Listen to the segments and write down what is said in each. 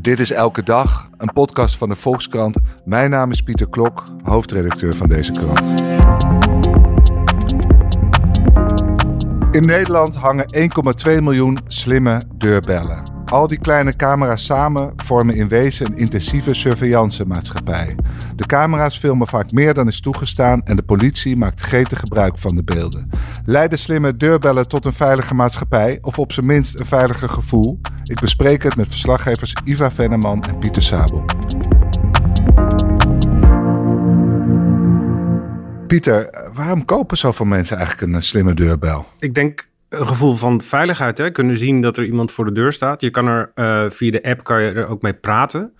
Dit is Elke Dag, een podcast van de Volkskrant. Mijn naam is Pieter Klok, hoofdredacteur van deze krant. In Nederland hangen 1,2 miljoen slimme deurbellen. Al die kleine camera's samen vormen in wezen een intensieve surveillanцemaatschappij. De camera's filmen vaak meer dan is toegestaan en de politie maakt gretig gebruik van de beelden. Leiden slimme deurbellen tot een veilige maatschappij of op zijn minst een veiliger gevoel? Ik bespreek het met verslaggevers Iva Venneman en Pieter Sabel. Pieter, waarom kopen zoveel mensen eigenlijk een slimme deurbel? Ik denk een gevoel van veiligheid. Hè? Kunnen zien dat er iemand voor de deur staat. Je kan er uh, via de app kan je er ook mee praten.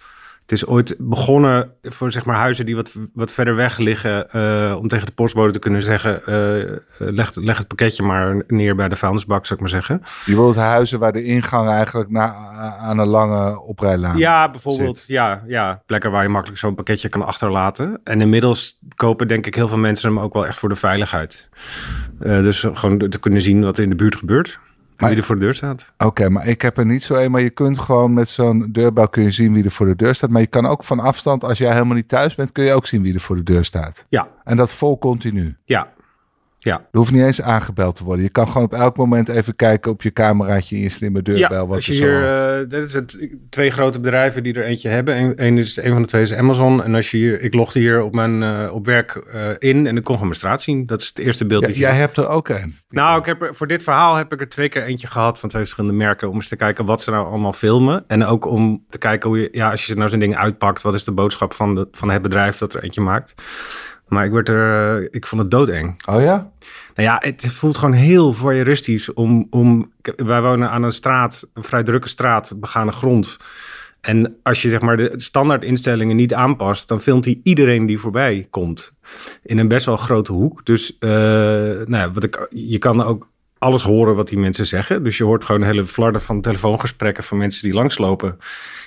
Het is ooit begonnen voor zeg maar, huizen die wat, wat verder weg liggen. Uh, om tegen de postbode te kunnen zeggen: uh, leg, leg, het pakketje maar neer bij de vuilnisbak, zou ik maar zeggen. Je wilt huizen waar de ingang eigenlijk na, aan een lange oprijlaan Ja, bijvoorbeeld. Ja, ja, plekken waar je makkelijk zo'n pakketje kan achterlaten. En inmiddels kopen, denk ik, heel veel mensen hem ook wel echt voor de veiligheid. Uh, dus gewoon te kunnen zien wat er in de buurt gebeurt. Maar, wie er voor de deur staat. Oké, maar ik heb er niet zo een. Maar je kunt gewoon met zo'n deurbel kun je zien wie er voor de deur staat. Maar je kan ook van afstand, als jij helemaal niet thuis bent, kun je ook zien wie er voor de deur staat. Ja. En dat vol continu. Ja. Ja. Er hoeft niet eens aangebeld te worden. Je kan gewoon op elk moment even kijken op je cameraatje in je slimme deurbel. Ja, wat als je hier, uh, dit is het, twee grote bedrijven die er eentje hebben. Eén is een van de twee is Amazon. En als je hier, ik logde hier op mijn uh, op werk uh, in en ik kon gewoon mijn straat zien. Dat is het eerste beeld. Ja, jij hebt er ook een. Nou, ik heb er, voor dit verhaal heb ik er twee keer eentje gehad van twee verschillende merken om eens te kijken wat ze nou allemaal filmen en ook om te kijken hoe je, ja, als je nou zo'n ding uitpakt, wat is de boodschap van, de, van het bedrijf dat er eentje maakt. Maar ik werd er, ik vond het doodeng. Oh ja? Nou ja, het voelt gewoon heel voyeuristisch om, om... Wij wonen aan een straat, een vrij drukke straat, begane grond. En als je zeg maar de standaard instellingen niet aanpast, dan filmt hij iedereen die voorbij komt. In een best wel grote hoek. Dus uh, nou ja, wat ik, je kan ook alles horen wat die mensen zeggen. Dus je hoort gewoon hele flarden van telefoongesprekken van mensen die langslopen.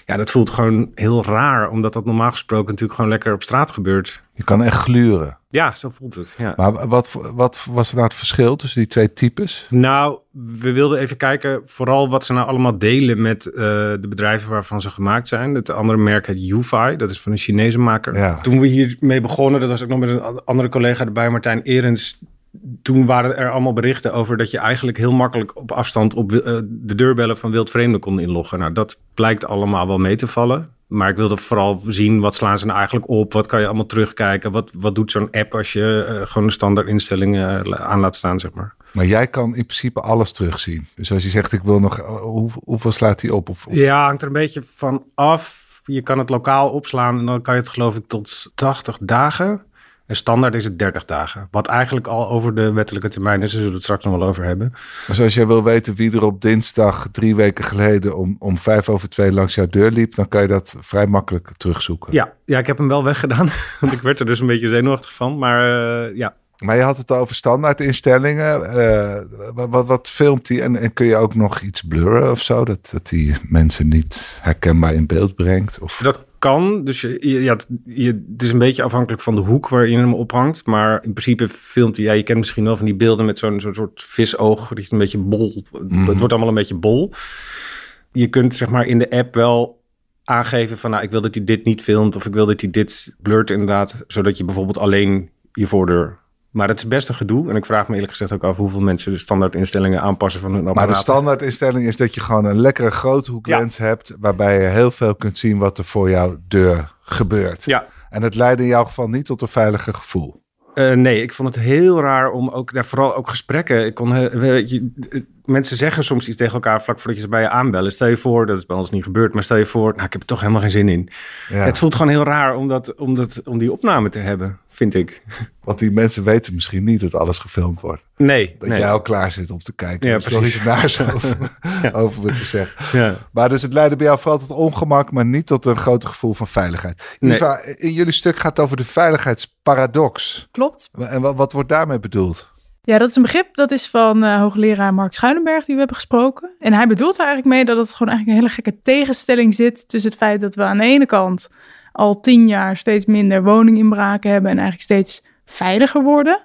Ja, dat voelt gewoon heel raar, omdat dat normaal gesproken natuurlijk gewoon lekker op straat gebeurt. Je kan echt gluren. Ja, zo voelt het. Ja. Maar wat, wat was nou het verschil tussen die twee types? Nou, we wilden even kijken vooral wat ze nou allemaal delen met uh, de bedrijven waarvan ze gemaakt zijn. Het andere merk heet UFI, dat is van een Chinese maker. Ja. Toen we hiermee begonnen, dat was ook nog met een andere collega erbij, Martijn Erens toen waren er allemaal berichten over dat je eigenlijk heel makkelijk op afstand op uh, de deurbellen van wildvreemden kon inloggen. Nou, dat blijkt allemaal wel mee te vallen. Maar ik wilde vooral zien wat slaan ze nou eigenlijk op? Wat kan je allemaal terugkijken? Wat, wat doet zo'n app als je uh, gewoon de standaard instellingen uh, aan laat staan, zeg maar? Maar jij kan in principe alles terugzien. Dus als je zegt, ik wil nog, hoe, hoeveel slaat hij op? Of, of? Ja, hangt er een beetje van af. Je kan het lokaal opslaan en dan kan je het geloof ik tot 80 dagen. En standaard is het 30 dagen. Wat eigenlijk al over de wettelijke termijn is. Daar zullen we het straks nog wel over hebben. Dus als jij wil weten wie er op dinsdag drie weken geleden om, om vijf over twee langs jouw deur liep, dan kan je dat vrij makkelijk terugzoeken. Ja, ja ik heb hem wel weggedaan. Want ik werd er dus een beetje zenuwachtig van. Maar uh, ja, maar je had het over standaardinstellingen. Uh, wat, wat filmt hij? En, en, kun je ook nog iets blurren of zo? Dat, dat die mensen niet herkenbaar in beeld brengt? Of... Dat kan. Dus je, ja, je, het is een beetje afhankelijk van de hoek waar je hem ophangt. Maar in principe filmt hij... Ja, je kent misschien wel van die beelden met zo'n zo'n soort visoog. Die een beetje bol. Mm. Het wordt allemaal een beetje bol. Je kunt zeg maar in de app wel aangeven van... Nou, ik wil dat hij dit niet filmt. Of ik wil dat hij dit blurt inderdaad. Zodat je bijvoorbeeld alleen je voordeur maar het is best een gedoe. En ik vraag me eerlijk gezegd ook af hoeveel mensen de standaardinstellingen aanpassen van hun apparaat. Maar de standaardinstelling is dat je gewoon een lekkere groothoeklens ja. hebt. Waarbij je heel veel kunt zien wat er voor jouw deur gebeurt. Ja. En het leidt in jouw geval niet tot een veiliger gevoel. Uh, nee, ik vond het heel raar om ook daar vooral ook gesprekken. Ik kon, weet je, mensen zeggen soms iets tegen elkaar vlak voordat je ze bij je aanbellen. Stel je voor, dat is bij ons niet gebeurd, maar stel je voor, nou, ik heb er toch helemaal geen zin in. Ja. Het voelt gewoon heel raar om, dat, om, dat, om die opname te hebben, vind ik. Want die mensen weten misschien niet dat alles gefilmd wordt. Nee. Dat nee. jij al klaar zit om te kijken. Ja, nog iets naars over, ja. over me te zeggen. Ja. Maar dus het leidde bij jou vooral tot ongemak, maar niet tot een groter gevoel van veiligheid. Nee. Eva, in jullie stuk gaat het over de veiligheidsparadox. Klopt. En wat, wat wordt daarmee bedoeld? Ja, dat is een begrip. Dat is van uh, hoogleraar Mark Schuilenberg die we hebben gesproken. En hij bedoelt er eigenlijk mee dat het gewoon eigenlijk een hele gekke tegenstelling zit tussen het feit dat we aan de ene kant al tien jaar steeds minder woninginbraken hebben en eigenlijk steeds veiliger worden.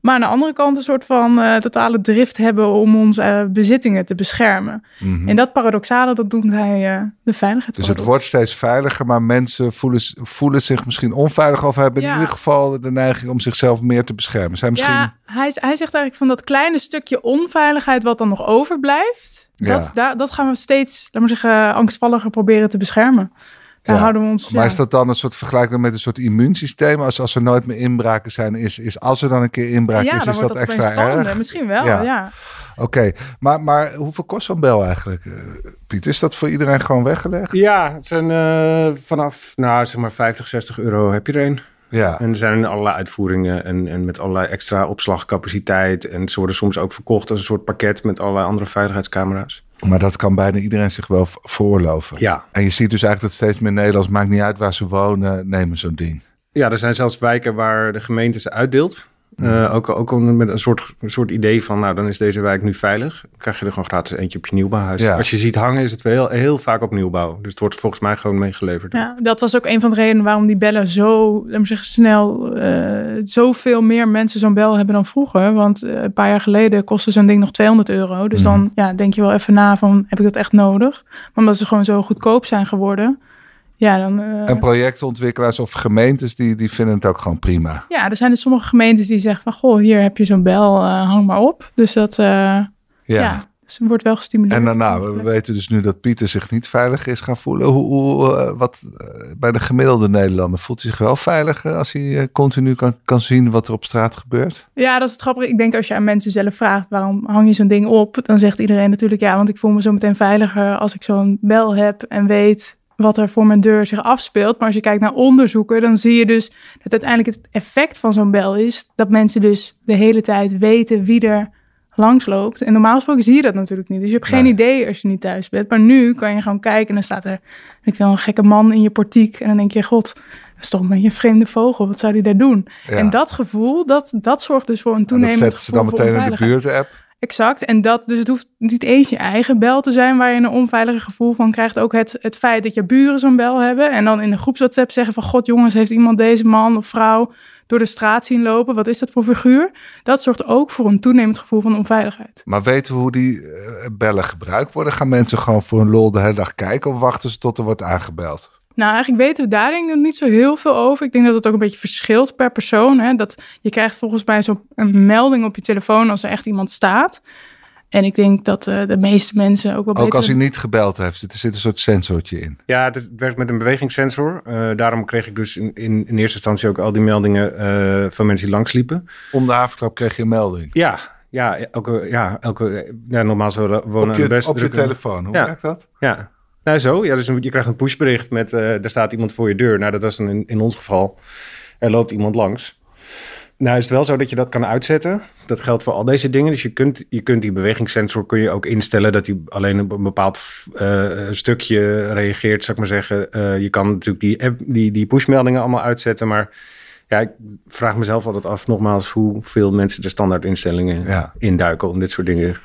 Maar aan de andere kant een soort van uh, totale drift hebben om onze uh, bezittingen te beschermen. Mhm. En dat paradoxale, dat doet hij uh, de veiligheid. Dus het wordt steeds veiliger, maar mensen voelen, voelen zich misschien onveilig of hebben Ja. in ieder geval de neiging om zichzelf meer te beschermen. Zijn misschien... Ja, hij, hij zegt eigenlijk van dat kleine stukje onveiligheid wat dan nog overblijft. Ja. Dat, daar, dat gaan we steeds, laat maar zeggen, angstvalliger proberen te beschermen. Daar Ja. houden we ons... Maar ja. is dat dan een soort vergelijking met een soort immuunsysteem? Als, als er nooit meer inbraken zijn, is, is als er dan een keer inbraak ja, is, is dat opeens extra erg? Misschien wel, Ja. ja. Oké, maar, maar hoeveel kost zo'n bel eigenlijk, eh, Piet? Is dat voor iedereen gewoon weggelegd? Ja, het zijn eh, vanaf, nou zeg maar 50, 60 euro heb je er een. Ja. En er zijn allerlei uitvoeringen en, en met allerlei extra opslagcapaciteit. En ze worden soms ook verkocht als een soort pakket met allerlei andere veiligheidscamera's. Maar dat kan bijna iedereen zich wel v- veroorloven. Ja. En je ziet dus eigenlijk dat steeds meer Nederlands, maakt niet uit waar ze wonen, nemen zo'n ding. Ja, er zijn zelfs wijken waar de gemeente ze uitdeelt. Eh, ook, ook met een soort, een soort idee van, nou, dan is deze wijk nu veilig. Dan krijg je er gewoon gratis eentje op je nieuwbouwhuis. Ja. Als je ziet hangen, is het heel, heel vaak op nieuwbouw. Dus het wordt volgens mij gewoon meegeleverd. Ja, dat was ook een van de redenen waarom die bellen zo, laat maar zeggen, snel, eh zoveel meer mensen zo'n bel hebben dan vroeger. Want eh, een paar jaar geleden kostte zo'n ding nog 200 euro. Dus dan ja, denk je wel even na van, heb ik dat echt nodig? Maar omdat ze gewoon zo goedkoop zijn geworden, ja, dan... eh, En projectontwikkelaars of gemeentes, die, die vinden het ook gewoon prima. ja, er zijn dus sommige gemeentes die zeggen van, goh, hier heb je zo'n bel, eh, hang maar op. Dus dat, eh, ja. Ja. dus het wordt wel gestimuleerd. En dan, nou, we weten dus nu dat Pieter zich niet veilig is gaan voelen. Hoe, hoe, wat, bij de gemiddelde Nederlander voelt hij zich wel veiliger als hij continu kan, kan zien wat er op straat gebeurt? Ja, dat is het grappige. Ik denk als je aan mensen zelf vraagt waarom hang je zo'n ding op, dan zegt iedereen natuurlijk ja, want ik voel me zo meteen veiliger als ik zo'n bel heb en weet wat er voor mijn deur zich afspeelt. Maar als je kijkt naar onderzoeken, dan zie je dus dat uiteindelijk het effect van zo'n bel is dat mensen dus de hele tijd weten wie er langs loopt. En normaal gesproken zie je dat natuurlijk niet. Dus je hebt geen Nee. idee als je niet thuis bent. Maar nu kan je gewoon kijken en dan staat er ik wil een gekke man in je portiek. En dan denk je, god, dat is toch een vreemde vogel. Wat zou die daar doen? Ja. En dat gevoel, dat, dat zorgt dus voor een En dat zetten ze dan meteen in de buurt-app. Exact. En dat, dus het hoeft niet eens je eigen bel te zijn waar je een onveilige gevoel van krijgt. Ook het, het feit dat je buren zo'n bel hebben. En dan in de groeps WhatsApp zeggen van, god jongens, heeft iemand deze man of vrouw door de straat zien lopen? Wat is dat voor figuur? Dat zorgt ook voor een toenemend gevoel van onveiligheid. Maar weten we hoe die eh, bellen gebruikt worden? Gaan mensen gewoon voor een lol de hele dag kijken of wachten ze tot er wordt aangebeld? Nou, eigenlijk weten we daar denk ik nog niet zo heel veel over. Ik denk dat het ook een beetje verschilt per persoon. Hè? Dat je krijgt volgens mij zo'n een melding op je telefoon als er echt iemand staat. En ik denk dat eh, de meeste mensen ook wel Ook beter... als hij niet gebeld heeft, er zit een soort sensortje in. Ja, het, werkt met een bewegingssensor. Eh, daarom kreeg ik dus in, in, in eerste instantie ook al die meldingen eh, van mensen die langsliepen. Om de havenklap kreeg je een melding. Ja, ja, elke, ja, elke, ja normaal zo wonen Op aan de je, best op je telefoon, hoe Ja. werkt dat? Ja, nou zo. Ja, dus je krijgt een pushbericht met, eh er staat iemand voor je deur. Nou, dat was dan in, in ons geval, er loopt iemand langs. Nou is het wel zo dat je dat kan uitzetten. Dat geldt voor al deze dingen. Dus je kunt, je kunt die bewegingssensor kun je ook instellen dat hij alleen op een bepaald eh, stukje reageert, zou ik maar zeggen. Eh, je kan natuurlijk die, app, die, die pushmeldingen allemaal uitzetten, maar ja, ik vraag mezelf altijd af, nogmaals, hoeveel mensen de standaard instellingen Ja. induiken om dit soort dingen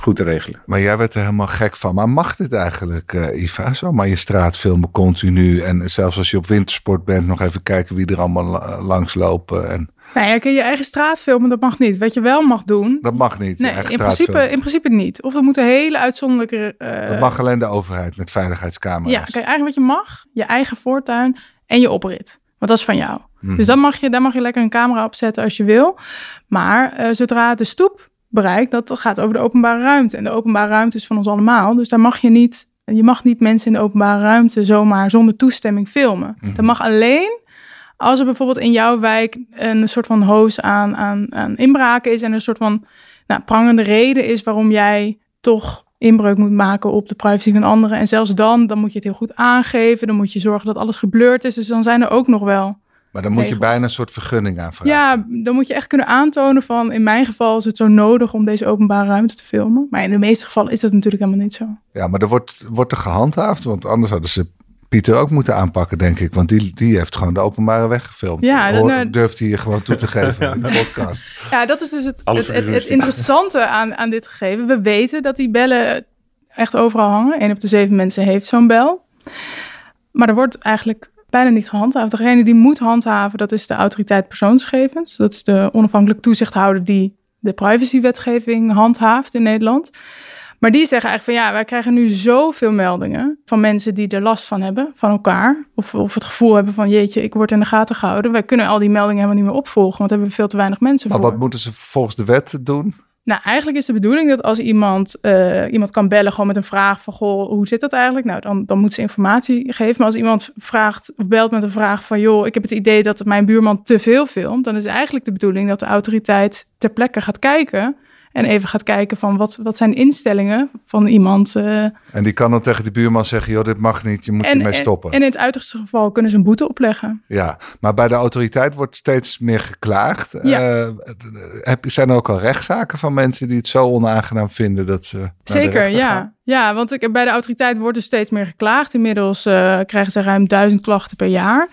goed te regelen. Maar jij werd er helemaal gek van. Maar mag dit eigenlijk, eh, Iva? Zo maar je straat filmen continu. En zelfs als je op wintersport bent, nog even kijken wie er allemaal la- langs lopen. En Nou ja, kun je eigen straat filmen, dat mag niet. Wat je wel mag doen... dat mag niet. je Nee, eigen in principe, in principe niet. Of er moeten hele uitzonderlijke... eh, Dat mag alleen de overheid met veiligheidscamera's. Ja, kijk, eigenlijk wat je mag, je eigen voortuin en je oprit. Want dat is van jou. Mhm. Dus dan mag je, daar mag je lekker een camera op zetten als je wil. Maar eh, zodra het de stoep bereikt, dat gaat over de openbare ruimte. En de openbare ruimte is van ons allemaal. Dus daar mag je niet, je mag niet mensen in de openbare ruimte zomaar zonder toestemming filmen. Mhm. Dat mag alleen als er bijvoorbeeld in jouw wijk een soort van hoos aan, aan, aan inbraken is en een soort van nou, prangende reden is waarom jij toch inbreuk moet maken op de privacy van anderen. En zelfs dan, dan moet je het heel goed aangeven. Dan moet je zorgen dat alles geblurred is. Dus dan zijn er ook nog wel. Maar dan moet je bijna een soort vergunning aanvragen. Ja, dan moet je echt kunnen aantonen van... in mijn geval is het zo nodig om deze openbare ruimte te filmen. Maar in de meeste gevallen is dat natuurlijk helemaal niet zo. Ja, maar er wordt, wordt er gehandhaafd. Want anders hadden ze Pieter ook moeten aanpakken, denk ik. Want die, die heeft gewoon de openbare weg gefilmd. Ja, dat- nou- durft hij je gewoon toe te geven in de podcast. Ja, dat is dus het, het, interessante aan, aan dit gegeven. We weten dat die bellen echt overal hangen. Eén op de zeven mensen heeft zo'n bel. Maar er wordt eigenlijk bijna niet gehandhaafd. Degene die moet handhaven, dat is de autoriteit persoonsgegevens. Dat is de onafhankelijk toezichthouder die de privacywetgeving handhaaft in Nederland. Maar die zeggen eigenlijk van ja, wij krijgen nu zoveel meldingen van mensen die er last van hebben, van elkaar. Of, of het gevoel hebben van jeetje, ik word in de gaten gehouden. Wij kunnen al die meldingen helemaal niet meer opvolgen, want hebben we veel te weinig mensen maar voor. wat moeten ze volgens de wet doen? Nou, eigenlijk is de bedoeling dat als iemand, uh, iemand kan bellen gewoon met een vraag van, goh, hoe zit dat eigenlijk? Nou, dan, dan moet ze informatie geven. Maar als iemand vraagt of belt met een vraag van, joh, ik heb het idee dat mijn buurman te veel filmt, dan is eigenlijk de bedoeling dat de autoriteit ter plekke gaat kijken en even gaat kijken van wat, wat zijn instellingen van iemand. Uh... En die kan dan tegen de buurman zeggen, joh, dit mag niet, je moet en, hiermee stoppen. En, in het uiterste geval kunnen ze een boete opleggen. Ja, maar bij de autoriteit wordt steeds meer geklaagd. Ja. Uh, heb, zijn er ook al rechtszaken van mensen die het zo onaangenaam vinden dat ze. Zeker, ja. Ja, want ik, bij de autoriteit wordt er steeds meer geklaagd. Inmiddels uh, krijgen ze ruim duizend klachten per jaar.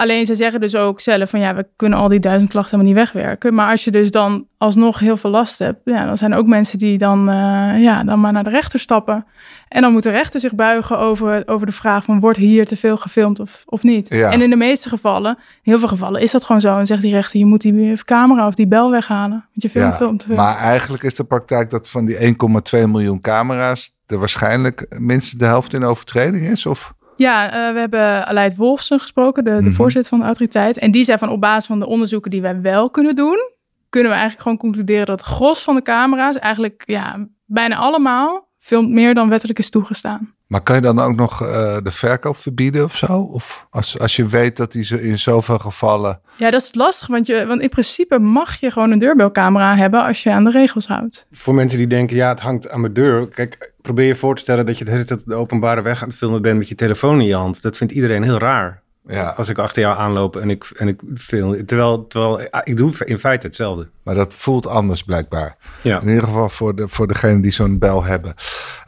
Alleen ze zeggen dus ook zelf van ja, we kunnen al die duizend klachten helemaal niet wegwerken. Maar als je dus dan alsnog heel veel last hebt, ja, dan zijn er ook mensen die dan, uh, ja, dan maar naar de rechter stappen. En dan moet de rechter zich buigen over, over de vraag van wordt hier te veel gefilmd of, of niet. Ja. En in de meeste gevallen, in heel veel gevallen is dat gewoon zo. En zegt die rechter, je moet die camera of die bel weghalen. Want je film ja, filmt te veel. Maar eigenlijk is de praktijk dat van die 1,2 miljoen camera's er waarschijnlijk minstens de helft in overtreding is? Of? Ja, uh, we hebben Aleid Wolfsen gesproken, de, de mhm. voorzitter van de autoriteit. En die zei van op basis van de onderzoeken die wij wel kunnen doen, kunnen we eigenlijk gewoon concluderen dat het gros van de camera's, eigenlijk ja, bijna allemaal, filmt meer dan wettelijk is toegestaan. Maar kan je dan ook nog uh, de verkoop verbieden of zo? Of als, als je weet dat die in zoveel gevallen. Ja, dat is lastig, want, je, want in principe mag je gewoon een deurbelcamera hebben als je aan de regels houdt. Voor mensen die denken, ja, het hangt aan mijn deur. Kijk, probeer je voor te stellen dat je de hele tijd de openbare weg aan het filmen bent met je telefoon in je hand. Dat vindt iedereen heel raar. Ja. Als ik achter jou aanloop en ik, en ik film. Terwijl, terwijl ik doe in feite hetzelfde. Maar dat voelt anders blijkbaar. Ja. In ieder geval voor, de, voor degene die zo'n bel hebben.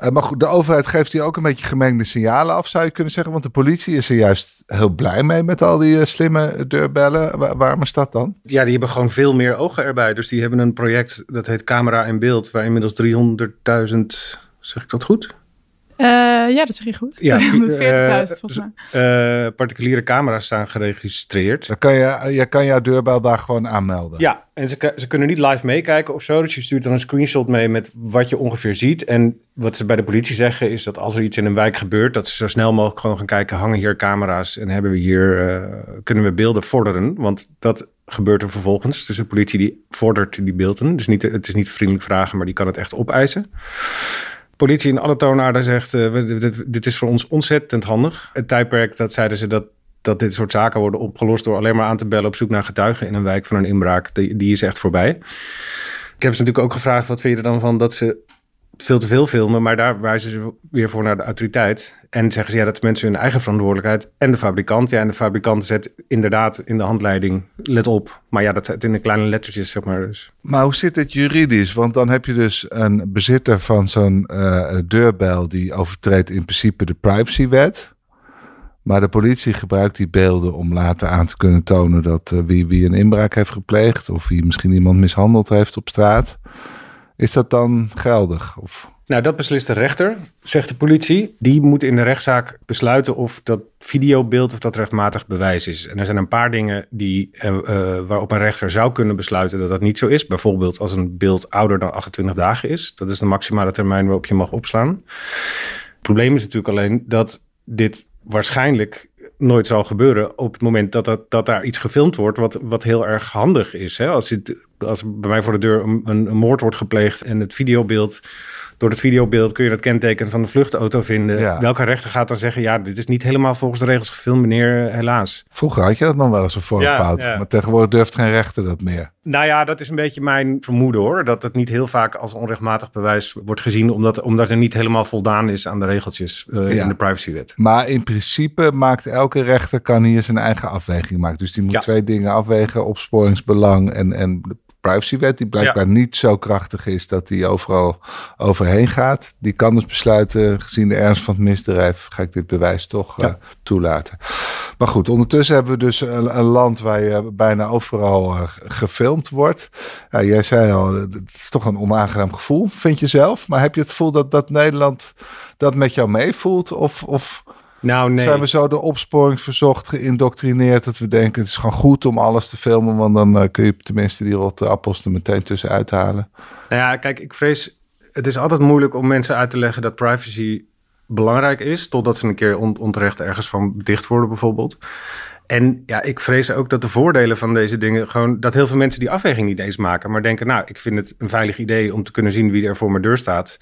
Uh, maar goed, de overheid geeft hier ook een beetje gemengde signalen af, zou je kunnen zeggen. Want de politie is er juist heel blij mee met al die uh, slimme deurbellen. Waar, waarom is dat dan? Ja, die hebben gewoon veel meer ogen erbij. Dus die hebben een project dat heet Camera in Beeld. Waar inmiddels 300.000, zeg ik dat goed? Uh, ja, dat zeg je goed. Ja, 140.000 uh, volgens mij. Uh, particuliere camera's staan geregistreerd. Dan kan je, je kan jouw deurbel daar gewoon aanmelden. Ja, en ze, ze kunnen niet live meekijken of zo. Dus je stuurt dan een screenshot mee met wat je ongeveer ziet. En wat ze bij de politie zeggen is dat als er iets in een wijk gebeurt... dat ze zo snel mogelijk gewoon gaan kijken... hangen hier camera's en hebben we hier, uh, kunnen we beelden vorderen? Want dat gebeurt er vervolgens. Dus de politie die vordert die beelden. Dus niet, het is niet vriendelijk vragen, maar die kan het echt opeisen politie in alle toonaarden zegt, uh, dit, is voor ons ontzettend handig. Het tijdperk, dat zeiden ze dat, dat dit soort zaken worden opgelost door alleen maar aan te bellen op zoek naar getuigen in een wijk van een inbraak, die, die is echt voorbij. Ik heb ze natuurlijk ook gevraagd, wat vind je er dan van dat ze veel te veel filmen, maar daar wijzen ze weer voor naar de autoriteit. En zeggen ze ja, dat is mensen hun eigen verantwoordelijkheid. En de fabrikant. Ja, en de fabrikant zet inderdaad in de handleiding, let op. Maar ja, dat het in de kleine lettertjes, zeg maar. Dus. Maar hoe zit het juridisch? Want dan heb je dus een bezitter van zo'n uh, deurbel die overtreedt in principe de privacywet. Maar de politie gebruikt die beelden om later aan te kunnen tonen dat uh, wie, wie een inbraak heeft gepleegd of wie misschien iemand mishandeld heeft op straat. Is dat dan geldig? Of? Nou, dat beslist de rechter, zegt de politie. Die moet in de rechtszaak besluiten of dat videobeeld of dat rechtmatig bewijs is. En er zijn een paar dingen die, uh, uh, waarop een rechter zou kunnen besluiten dat dat niet zo is. Bijvoorbeeld als een beeld ouder dan 28 dagen is. Dat is de maximale termijn waarop je mag opslaan. Het probleem is natuurlijk alleen dat dit waarschijnlijk nooit zal gebeuren op het moment dat, dat, dat daar iets gefilmd wordt, wat, wat heel erg handig is. Hè? Als, het, als bij mij voor de deur een, een moord wordt gepleegd en het videobeeld door het videobeeld kun je dat kenteken van de vluchtauto vinden. Welke rechter gaat dan zeggen, ja, dit is niet helemaal volgens de regels gefilmd, meneer, helaas. Vroeger had je dat nog wel eens een vormfout, ja, maar tegenwoordig durft geen rechter dat meer. Nou ja, dat is een beetje mijn vermoeden hoor, dat het niet heel vaak als onrechtmatig bewijs wordt gezien, omdat, omdat er niet helemaal voldaan is aan de regeltjes uh, in de privacywet. Maar in principe maakt elke rechter, kan hier zijn eigen afweging maken. Dus die moet twee dingen afwegen, opsporingsbelang en, en privacywet, die blijkbaar niet zo krachtig is dat die overal overheen gaat. Die kan dus besluiten, gezien de ernst van het misdrijf, ga ik dit bewijs toch uh, toelaten. Maar goed, ondertussen hebben we dus een, land waar je bijna overal uh, gefilmd wordt. Ja, jij zei al, het is toch een onaangenaam gevoel, vind je zelf. Maar heb je het gevoel dat, dat Nederland dat met jou meevoelt? Of, of Nou, nee. Zijn we zo de opsporingsverzocht geïndoctrineerd dat we denken het is gewoon goed om alles te filmen, want dan uh, kun je tenminste die rotte appels er meteen tussen uithalen. Nou ja, kijk, ik vrees, het is altijd moeilijk om mensen uit te leggen dat privacy belangrijk is, totdat ze een keer on onterecht ergens van dicht worden bijvoorbeeld. En ja, ik vrees ook dat de voordelen van deze dingen gewoon dat heel veel mensen die afweging niet eens maken, maar denken, nou, ik vind het een veilig idee om te kunnen zien wie er voor mijn deur staat.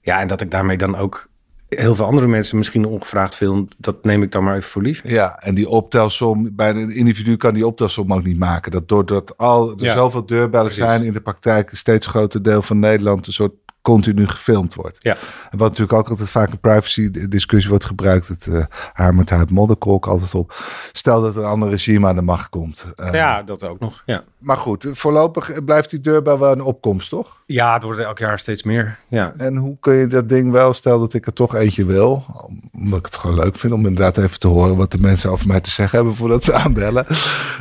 Ja, en dat ik daarmee dan ook heel veel andere mensen misschien ongevraagd film, dat neem ik dan maar even voor lief. Ja, en die optelsom, bij een individu kan die optelsom ook niet maken. Dat doordat al er zoveel deurbellen zijn in de praktijk, een steeds groter deel van Nederland een soort continu gefilmd wordt. Ja. En wat natuurlijk ook altijd vaak een privacy discussie wordt gebruikt, het uh, haar met haar modderkolk altijd op. Stel dat er een ander regime aan de macht komt. Uh, ja, dat ook nog. Ja. Maar goed, voorlopig blijft die deurbel wel een opkomst, toch? Ja, het wordt elk jaar steeds meer. Ja. En hoe kun je dat ding wel, stel dat ik er toch eentje wil, omdat ik het gewoon leuk vind om inderdaad even te horen wat de mensen over mij te zeggen hebben voordat ze aanbellen.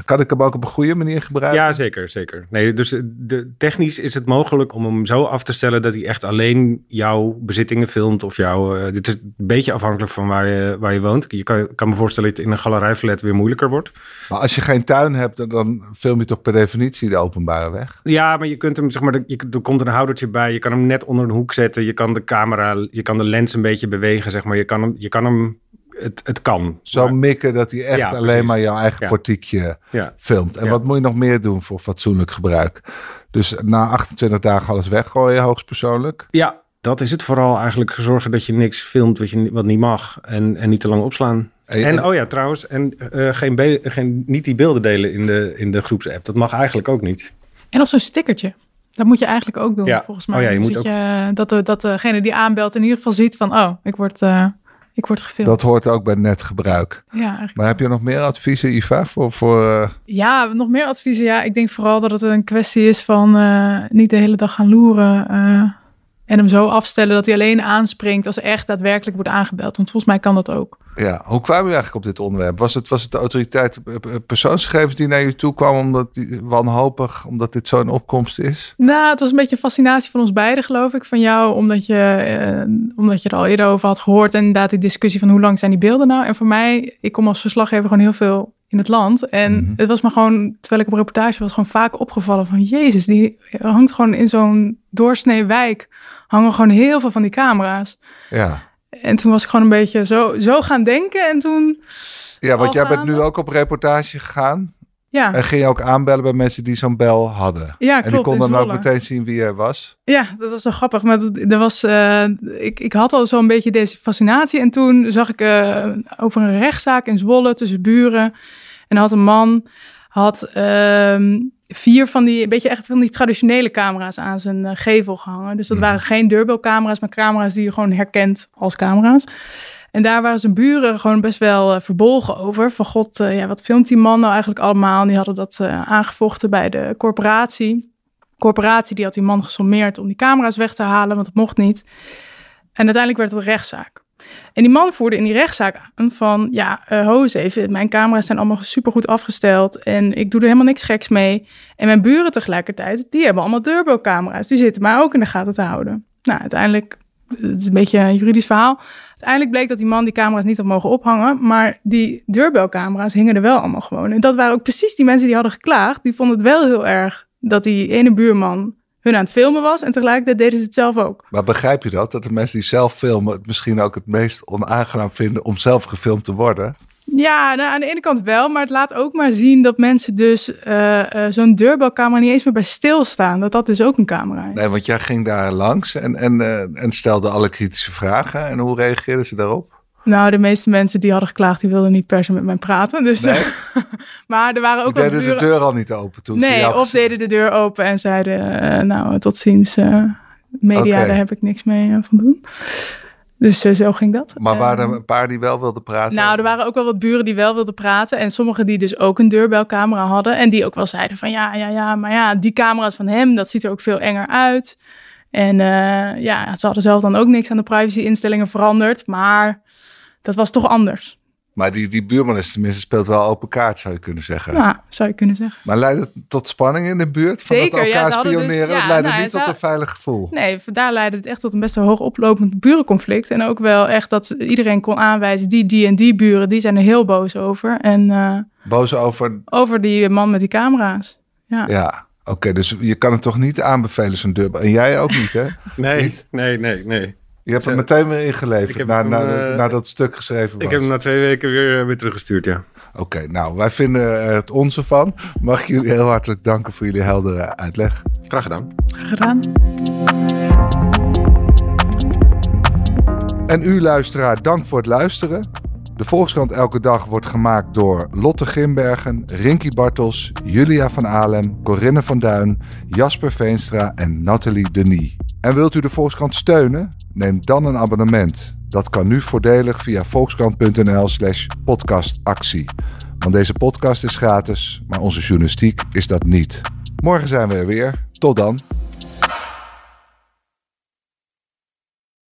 Kan ik hem ook op een goede manier gebruiken? Ja, zeker, zeker. Nee, dus de, technisch is het mogelijk om hem zo af te stellen dat hij echt alleen jouw bezittingen filmt of jouw. Uh, dit is een beetje afhankelijk van waar je, waar je woont. Je kan, kan me voorstellen dat het in een galerijflat weer moeilijker wordt. Maar als je geen tuin hebt, dan film je toch per definitie de openbare weg? Ja, maar je kunt hem, zeg maar, je, er komt een houdertje bij. Je kan hem net onder een hoek zetten. Je kan de camera, je kan de lens een beetje bewegen, zeg maar. Je kan hem, je kan hem het, het kan. Zo mikken dat hij echt alleen maar jouw eigen ja. portiekje filmt. En wat moet je nog meer doen voor fatsoenlijk gebruik? Dus na 28 dagen alles weggooien, hoogstpersoonlijk? Ja, dat is het vooral eigenlijk. Zorgen dat je niks filmt wat, je, wat niet mag. En, en niet te lang opslaan. En, oh ja, trouwens, en uh, geen, geen, niet die beelden delen in de, in de groepsapp. Dat mag eigenlijk ook niet. En nog zo'n stickertje. Dat moet je eigenlijk ook doen, ja. volgens mij. Oh ja, je moet dat, ook... je, dat, de, dat degene die aanbelt in ieder geval ziet van... oh, ik word, uh, ik word gefilmd. Dat hoort ook bij netgebruik. Ja, maar heb je nog meer adviezen, Iva, voor... voor uh... Ja, nog meer adviezen. Ja, ik denk vooral dat het een kwestie is van uh, niet de hele dag gaan loeren... En hem zo afstellen dat hij alleen aanspringt als er echt daadwerkelijk wordt aangebeld. Want volgens mij kan dat ook. Ja, hoe kwamen we eigenlijk op dit onderwerp? Was het, was het de autoriteit eh, eh, persoonsgegevens die naar je toe kwam omdat die, wanhopig, omdat dit zo'n opkomst is? Nou, het was een beetje een fascinatie van ons beiden, geloof ik. Van jou, omdat je, eh, omdat je er al eerder over had gehoord. En inderdaad die discussie van hoe lang zijn die beelden nou? En voor mij, ik kom als verslaggever gewoon heel veel in het land. En mhm. het was me gewoon, terwijl ik op reportage was, gewoon vaak opgevallen van... Jezus, die hangt gewoon in zo'n doorsnee wijk hangen gewoon heel veel van die camera's. Ja. En toen was ik gewoon een beetje zo, zo gaan denken en toen... Ja, want jij bent nu ook op reportage gegaan. Ja. En ging je ook aanbellen bij mensen die zo'n bel hadden. Ja, klopt. En die konden dan ook meteen zien wie er was. Ja, dat was zo grappig. Maar er was, uh, ik, ik had al zo'n beetje deze fascinatie. En toen zag ik uh, over een rechtszaak in Zwolle tussen buren. En had een man had uh, vier van die, beetje echt van die traditionele camera's aan zijn uh, gevel gehangen. Dus dat mhm. waren geen deurbelcamera's, maar camera's die je gewoon herkent als camera's. En daar waren zijn buren gewoon best wel uh, verbolgen over. Van god, uh, ja, wat filmt die man nou eigenlijk allemaal? En die hadden dat aangevochten bij de corporatie. De corporatie die had die man gesommeerd om die camera's weg te halen, want het mocht niet. En uiteindelijk werd het een rechtszaak. En die man voerde in die rechtszaak aan van, ja, uh, ho even, mijn camera's zijn allemaal supergoed afgesteld en ik doe er helemaal niks geks mee. En mijn buren tegelijkertijd, die hebben allemaal deurbelcamera's, die zitten mij ook in de gaten te houden. Nou, uiteindelijk, het is een beetje een juridisch verhaal. Uiteindelijk bleek dat die man die camera's niet had mogen ophangen, maar die deurbelcamera's hingen er wel allemaal gewoon. En dat waren ook precies die mensen die hadden geklaagd, die vonden het wel heel erg dat die ene buurman hun aan het filmen was. En tegelijkertijd deden ze het zelf ook. Maar begrijp je dat? Dat de mensen die zelf filmen het misschien ook het meest onaangenaam vinden om zelf gefilmd te worden? Ja, nou, aan de ene kant wel, maar het laat ook maar zien dat mensen dus uh, uh, zo'n deurbelcamera niet eens meer bij stilstaan. Dat dat dus ook een camera is. Nee, want jij ging daar langs en, en, uh, en stelde alle kritische vragen. En hoe reageerden ze daarop? Nou, de meeste mensen die hadden geklaagd, die wilden niet per se met mij praten. Dus, nee. maar er waren ook die deden de deur al niet open toen? Nee, of deden de deur open en zeiden, uh, nou, tot ziens, uh, media, okay. daar heb ik niks mee uh, van doen. Dus zo ging dat. Maar waren er een paar die wel wilden praten? Nou, er waren ook wel wat buren die wel wilden praten. En sommigen die dus ook een deurbelcamera hadden. En die ook wel zeiden van, ja, ja, ja, maar ja, die camera's van hem, dat ziet er ook veel enger uit. En ja, ze hadden zelf dan ook niks aan de privacy-instellingen veranderd. Maar dat was toch anders. Maar die, die buurman is tenminste speelt wel open kaart, zou je kunnen zeggen. Ja, zou je kunnen zeggen. Maar leidt het tot spanning in de buurt? Van Zeker, dat elkaar ja, dus- spioneren? Dus, ja, leidt nou, niet tot een veilig gevoel? Nee, daar leidde het echt tot een best wel hoog oplopend burenconflict. En ook wel echt dat iedereen kon aanwijzen, die, die en die buren, die zijn er heel boos over. En, uh, boos over? Over die man met die camera's. Ja. ja. Oké, dus je kan het toch niet aanbevelen, zo'n deur. En jij ook niet, hè? nee, nee, nee, nee. Je hebt hem meteen weer ingeleverd na, na, uh, dat stuk geschreven was. Ik heb hem na twee weken weer, eh, weer teruggestuurd, ja. Oké, nou, wij vinden het onze van. Mag ik jullie heel hartelijk danken voor jullie heldere uitleg. Graag gedaan. Graag gedaan. En u luisteraar, dank voor het luisteren. De Volkskrant Elke Dag wordt gemaakt door Lotte Grimbergen, Rinky Bartels, Julia van Alem, Corinne van Duin, Jasper Veenstra en Nathalie Denis. En wilt u de Volkskrant steunen? Neem dan een abonnement. Dat kan nu voordelig via volkskrant.nl/slash podcastactie. Want deze podcast is gratis, maar onze journalistiek is dat niet. Morgen zijn we er weer. Tot dan.